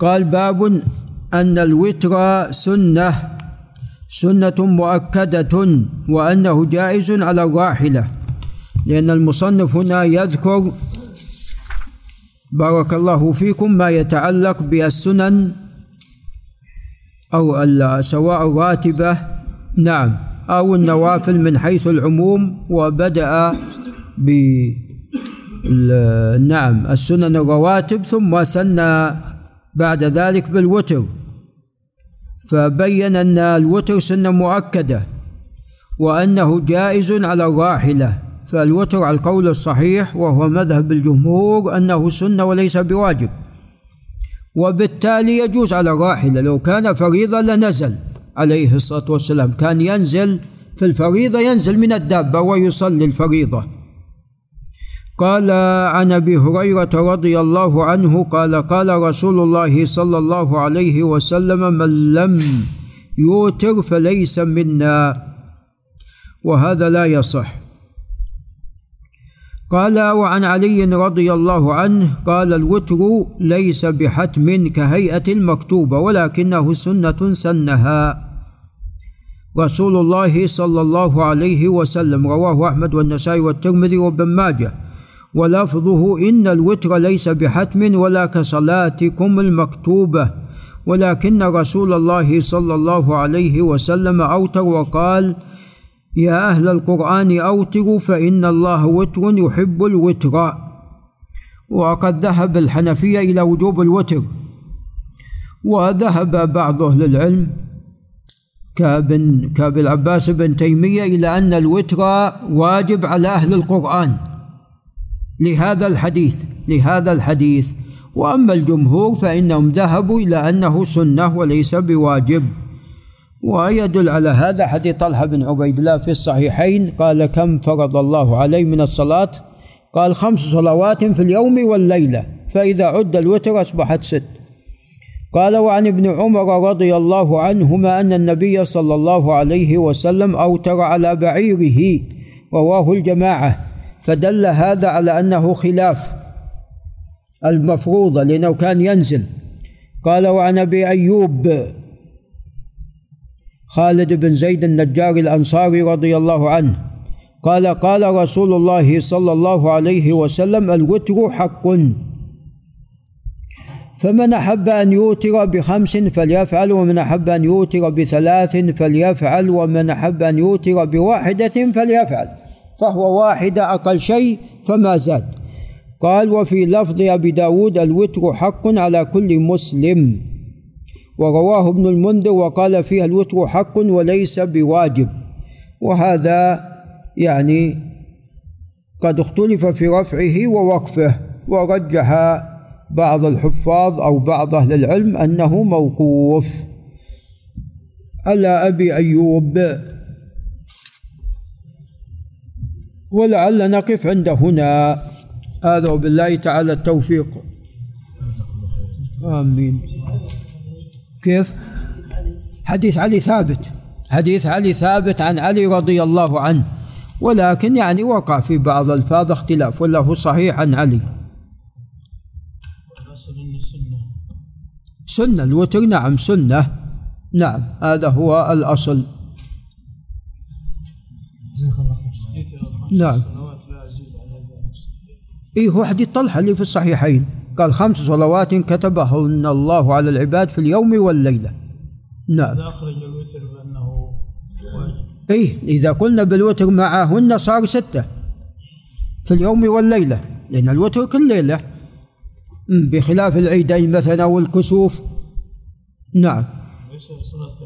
قال باب أن الوتر سنة سنة مؤكدة وأنه جائز على الراحلة لأن المصنف هنا يذكر بارك الله فيكم ما يتعلق بالسنن أو سواء الراتبة نعم أو النوافل من حيث العموم وبدأ ب نعم السنن الرواتب ثم سن بعد ذلك بالوتر فبين أن الوتر سنة مؤكدة وأنه جائز على الراحلة فالوتر على القول الصحيح وهو مذهب الجمهور أنه سنة وليس بواجب. وبالتالي يجوز على الراحلة لو كان فريضة لنزل عليه الصلاة والسلام كان ينزل في الفريضة ينزل من الدابة ويصلي الفريضة. قال عن أبي هريرة رضي الله عنه قال قال رسول الله صلى الله عليه وسلم من لم يوتر فليس منا وهذا لا يصح. قال وعن علي رضي الله عنه قال الوتر ليس بحتم كهيئة المكتوبة ولكنه سنة سنها. رسول الله صلى الله عليه وسلم رواه أحمد والنسائي والترمذي وابن ماجه. ولفظه إن الوتر ليس بحتم ولا كصلاتكم المكتوبة ولكن رسول الله صلى الله عليه وسلم أوتر وقال يا أهل القرآن أوتروا فإن الله وتر يحب الوتر. وقد ذهب الحنفية إلى وجوب الوتر. وذهب بعض أهل العلم كابن كابن العباس بن تيمية إلى أن الوتر واجب على أهل القرآن. لهذا الحديث لهذا الحديث. وأما الجمهور فإنهم ذهبوا إلى أنه سنة وليس بواجب. ويدل على هذا حديث طلحة بن عبيد الله في الصحيحين قال كم فرض الله علي من الصلاة؟ قال خمس صلوات في اليوم والليلة فإذا عد الوتر أصبحت ست. قال وعن ابن عمر رضي الله عنهما أن النبي صلى الله عليه وسلم أوتر على بعيره رواه الجماعة. فدل هذا على أنه خلاف المفروضه لأنه كان ينزل. قال وعن أبي أيوب خالد بن زيد النجار الأنصاري رضي الله عنه قال قال رسول الله صلى الله عليه وسلم الوتر حق. فمن أحب أن يوتر بخمس فليفعل ومن أحب أن يوتر بثلاث فليفعل ومن أحب أن يوتر بواحدة فليفعل. فهو واحدة أقل شيء فما زاد. قال وفي لفظ أبي داود الوتر حق على كل مسلم ورواه ابن المنذر وقال فيها الوتر حق وليس بواجب وهذا يعني قد اختلف في رفعه ووقفه ورجح بعض الحفاظ أو بعض أهل العلم أنه موقوف. على أبي أيوب؟ ولعل نقف عند هنا. هذا وبالله تعالى التوفيق. آمين. كيف؟ حديث علي ثابت. حديث علي ثابت عن علي رضي الله عنه. ولكن يعني وقع في بعض الفاظ اختلاف ولا هو صحيح عن علي. سنة الوتر؟ نعم سنة. نعم هذا هو الأصل. نعم. إيه هو حديث طلحة اللي في الصحيحين. قال خمس صلوات كتبهن الله على العباد في اليوم والليلة. نعم. إذا أخرج الوتر بأنه واجب. إيه إذا قلنا بالوتر معهن صار ستة في اليوم والليلة لأن الوتر كل ليلة. بخلاف العيدين مثلا والكسوف نعم. ليس صلاة